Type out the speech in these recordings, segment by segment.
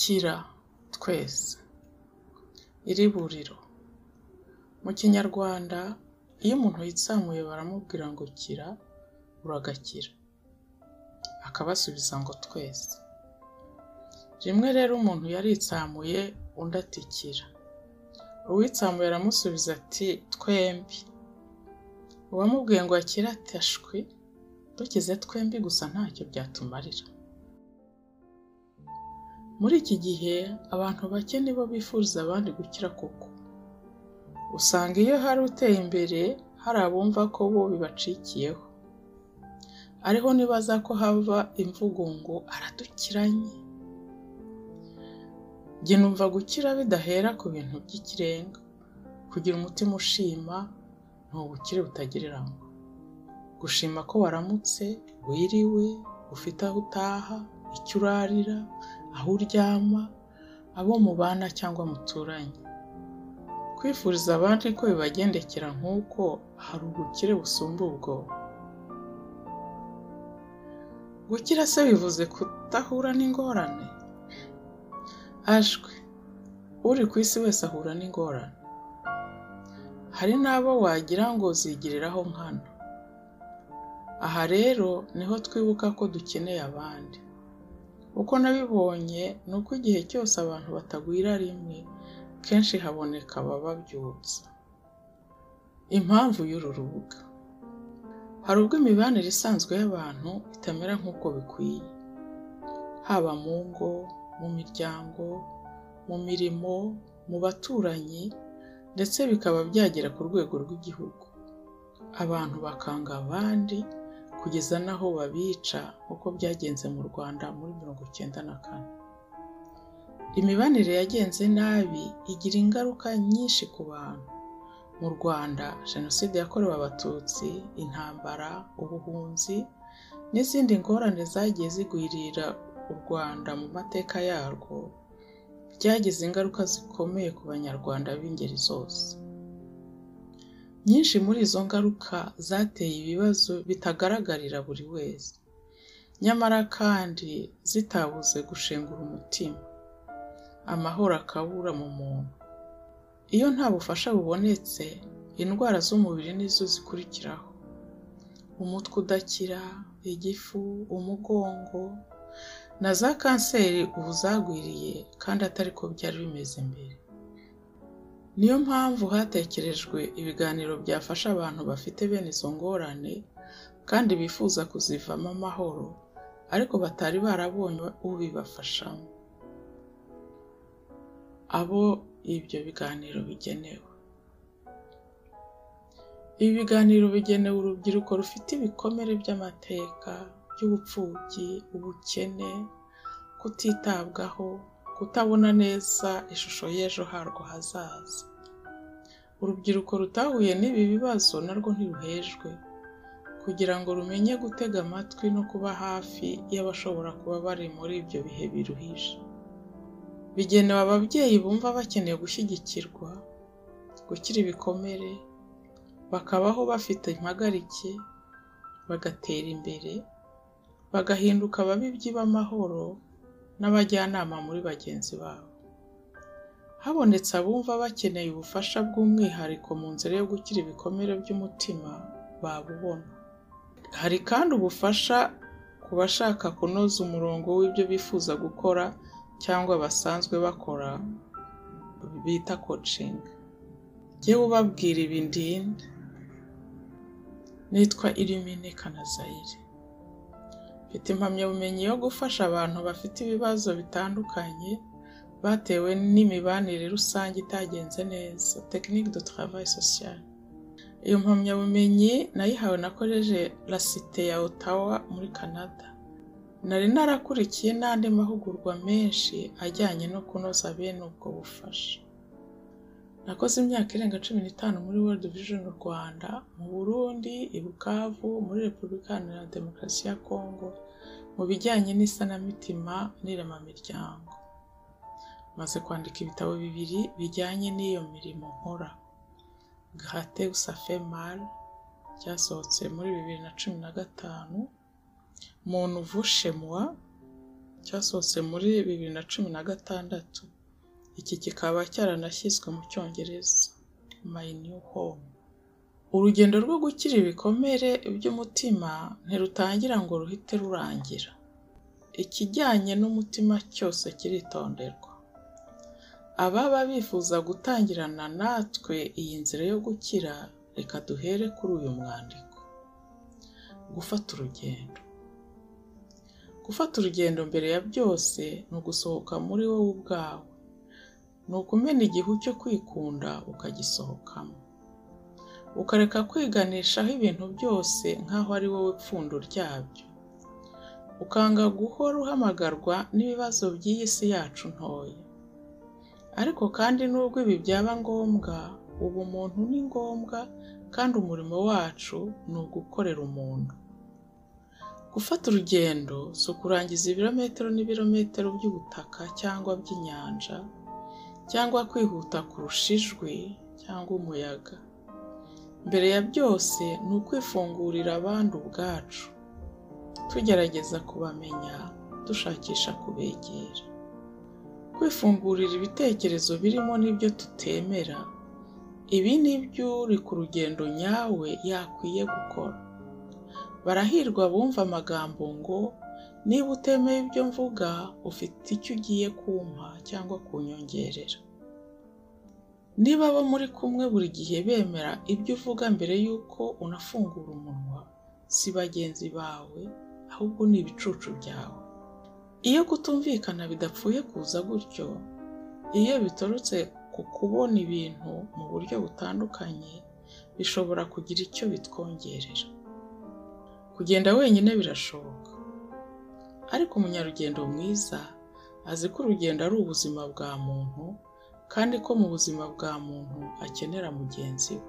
kira twese. Iri buriro. Mu kinyarwanda iyo umuntu yitsamuye baramubwira ngo kira uragakira. Akabasubiza ngo twese. Rimwe rero umuntu yaritsamuye undi ati kira. Uwitsamuye aramusubiza ati twembi. Uwamubwiye ngo akire ati dukize twembi gusa ntacyo byatumarira. Muri iki gihe abantu bake nibo bifuriza abandi gukira koko. Usanga iyo hari uteye imbere hari abumva ko bo bibacikiyeho. Ariho nibaza ko hava imvugo ngo aradukiranye? Jye numva gukira bidahera ku bintu by'ikirenga. Kugira umutima ushima ni ubukire butagereranywa gushima ko waramutse wiriwe ufite aho utaha icyo urarira aho uryama abo mubana cyangwa muturanye kwifuriza abandi ko bibagendekera nk'uko hari ubukire busumba ubwo. Gukira se bivuze kudahura n'ingorane? Ashwe. Uri ku isi wese ahura n'ingorane. Hari n'abo wagira ngo zigiriraho nkana. Aha rero ni ho twibuka ko dukeneye abandi. Uko nabibonye ni uko igihe cyose abantu batagwira rimwe kenshi haboneka abababyutsa impamvu y'uru rubuga. Hari ubwo imibanire isanzwe y'abantu itamera nk'uko bikwiye. Haba mu ngo mu miryango mu mirimo mu baturanyi ndetse bikaba byagera ku rwego rw'igihugu. Abantu bakanga abandi kugeza n'aho babica uko byagenze mu rwanda muri mirongo icyenda na kane. Imibanire yagenze nabi igira ingaruka nyinshi ku bantu. Mu rwanda jenoside yakorewe abatutsi intambara ubuhunzi n'izindi ngorane zagiye zigwirira u rwanda mu mateka yarwo byagize ingaruka zikomeye ku banyarwanda b'ingeri zose. Nyinshi muri izo ngaruka zateye ibibazo bitagaragarira buri wese. Nyamara kandi zitabuze gushengura umutima. Amahoro akabura mu muntu. Iyo nta bufasha bubonetse indwara z'umubiri nizo zikurikiraho. Umutwe udakira igifu umugongo na za kanseri ubu zagwiriye kandi atari ko byari bimeze mbere. Niyo mpamvu hatekerejwe ibiganiro byafasha abantu bafite bene izo ngorane kandi bifuza kuzivamo amahoro ariko batari barabonye ubibafashamo. Abo ibyo biganiro bigenewe. Ibi biganiro bigenewe urubyiruko rufite ibikomere by'amateka by'ubupfubyi ubukene kutitabwaho kutabona neza ishusho y'ejo harwo hazaza. Urubyiruko rutahuye n'ibi bibazo narwo ntiruhejwe. Kugira ngo rumenye gutega amatwi no kuba hafi y'abashobora kuba bari muri ibyo bihe biruhije. Bigenewe ababyeyi bumva bakeneye gushyigikirwa gukira ibikomere bakabaho bafite impagarike bagatera imbere bagahinduka ababibyi b'amahoro n'abajyanama muri bagenzi babo. Habonetse abumva bakeneye ubufasha bw'umwihariko mu nzira yo gukira ibikomere by'umutima babubona. Hari kandi ubufasha ku bashaka kunoza umurongo w'ibyo bifuza gukora cyangwa basanzwe bakora bita kocingi jyewe ubabwira ibi ndinde nitwa irimine kanazayire. Mfite impamyabumenyi yo gufasha abantu bafite ibibazo bitandukanye batewe n'imibanire rusange itagenze neza. Tekinike de travail social. Iyo mpamyabumenyi nayihawe na koleje la cite ya otawa muri canada. Nari narakurikiye n'andi mahugurwa menshi ajyanye no kunoza bene ubwo bufasha. Nakoze imyaka irenga cumi n'itanu muri world vision rwanda mu burundi i bukavu muri repubulika iharanira demokarasi ya kongo mu bijyanye n'isanamitima n'iremamiryango maze kwandika ibitabo bibiri bijyanye n'iyo mirimo nkora. Gahate usafe mal cyasohotse muri bibiri na cumi na gatanu. Muntu vushemuwa cyasohotse muri bibiri na cumi na gatandatu. Iki kikaba cyaranashyizwe mu cyongereza. My new home. Urugendo rwo gukira ibikomere by'umutima ntirutangira ngo ruhite rurangira. Ikijyanye n'umutima cyose kiritonderwa ababa bifuza gutangirana natwe iyi nzira yo gukira reka duhere kuri uyu mwandiko. Gufata urugendo. Gufata urugendo mbere ya byose ni ugusohoka muri wowe ubwawe. Ni ukumena igihu cyo kwikunda ukagisohokamo. Ukareka kwiganishaho ibintu byose nk'aho ari wowe pfundo ryabyo. Ukanga guhora uhamagarwa n'ibibazo by'iyi si yacu ntoya. Ariko kandi nubwo ibi byaba ngombwa ubumuntu ni ngombwa kandi umurimo wacu ni ugukorera umuntu. Gufata urugendo si ukurangiza ibirometero n'ibirometero by'ubutaka cyangwa by'inyanja cyangwa kwihuta kurusha ijwi cyangwa umuyaga. Mbere ya byose ni ukwifungurira abandi ubwacu. Tugerageza kubamenya dushakisha kubegera. Kwifungurira ibitekerezo birimo n'ibyo tutemera. Ibi ni byo uri ku rugendo nyawe yakwiye gukora. Barahirwa bumva amagambo ngo niba utemeye ibyo mvuga ufite icyo ugiye kumpa cyangwa kunyongerera. Niba abo muri kumwe buri gihe bemera ibyo uvuga mbere y'uko unafungura umunwa si bagenzi bawe ahubwo ni ibicucu byawe. Iyo kutumvikana bidapfuye kuza gutyo iyo biturutse ku kubona ibintu mu buryo butandukanye bishobora kugira icyo bitwongerera. Kugenda wenyine birashoboka. Ariko umunyarugendo mwiza azi ko urugendo ari ubuzima bwa muntu kandi ko mu buzima bwa muntu akenera mugenzi we.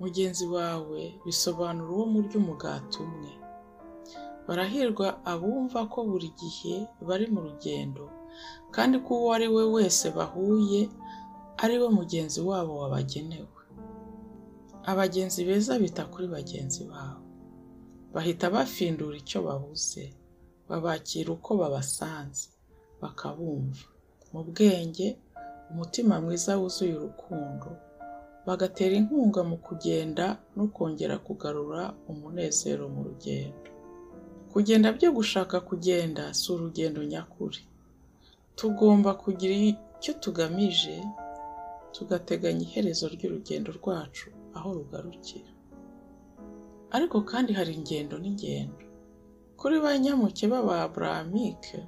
Mugenzi wawe bisobanura uwo murya umugati umwe. Barahirwa abumva ko buri gihe bari mu rugendo kandi ko uwo ari we wese bahuye ari we mugenzi wabo wabagenewe. Abagenzi beza bita kuri bagenzi babo. Bahita bafindura icyo babuze babakira uko babasanze bakabumva. Mu bwenge umutima mwiza wuzuye urukundo bagatera inkunga mu kugenda no kongera kugarura umunezero mu rugendo. Kugenda byo gushaka kugenda si urugendo nyakuri. Tugomba kugira icyo tugamije tugateganya iherezo ry'urugendo rwacu aho rugarukira. Ariko kandi hari ingendo n'ingendo. Kuri ba nyamuke b'ababurahamike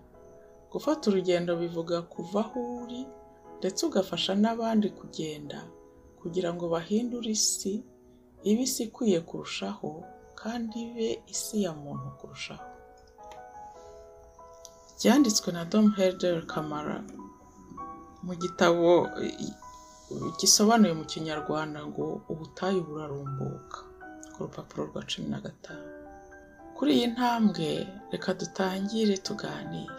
gufata urugendo bivuga kuva aho uri ndetse ugafasha n'abandi kugenda kugira ngo bahindure isi ibe isi ikwiye kurushaho kandi ibe isi ya muntu kurushaho. Byanditswe na Dom Helder Kamara mu gitabo gisobanuye mu kinyarwanda ngo ubutayu burarumbuka ku rupapuro rwa cumi na gatanu. Kuri iyi ntambwe reka dutangire tuganire.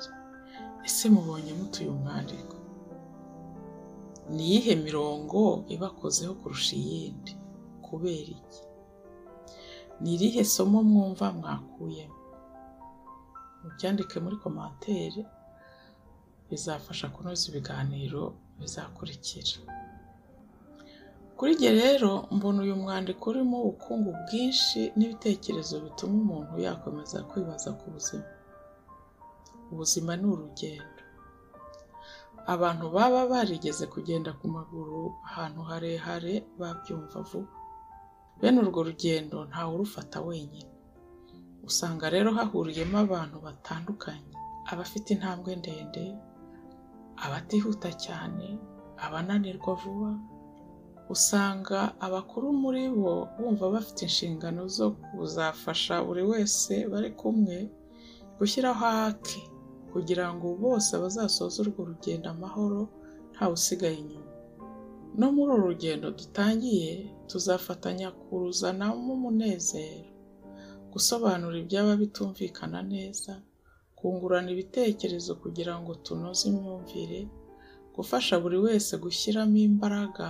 Ese mubonye mutuye umwandiko? Ni iyihe mirongo ibakozeho kurusha iyindi? Kubera iki? Ni irihe somo mwumva mwakuyemo mubyandike muri komantere bizafasha kunoza ibiganiro bizakurikira. Kuri jye rero mbona uyu mwandiko urimo ubukungu bwinshi n'ibitekerezo bituma umuntu yakomeza kwibaza ku buzima. Ubuzima ni urugendo. Abantu baba barigeze kugenda ku maguru ahantu harehare babyumva vuba. Bene urwo rugendo ntawe urufata wenyine. Usanga rero hahuriyemo abantu batandukanye. Abafite intambwe ndende abatihuta cyane abananirwa vuba. Usanga abakuru muri bo bumva bafite inshingano zo kuzafasha buri wese bari kumwe gushyiraho ake kugira ngo bose bazasoze urwo rugendo amahoro ntawe usigaye inyuma. No muri uru rugendo dutangiye tuzafatanya kuruzanamo umunezero gusobanura ibyaba bitumvikana neza kungurana ibitekerezo kugira ngo tunoze imyumvire gufasha buri wese gushyiramo imbaraga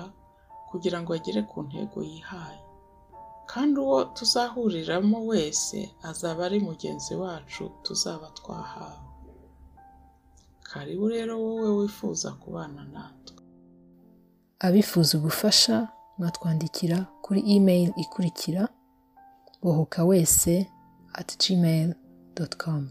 kugira ngo agere ku ntego yihaye. Kandi uwo tuzahuriramo wese azaba ari mugenzi wacu tuzaba twahawe. Karibu rero wowe wifuza kubana natwe. Abifuza ubufasha mwatwandikira kuri email ikurikira bohoka wese at gmail com.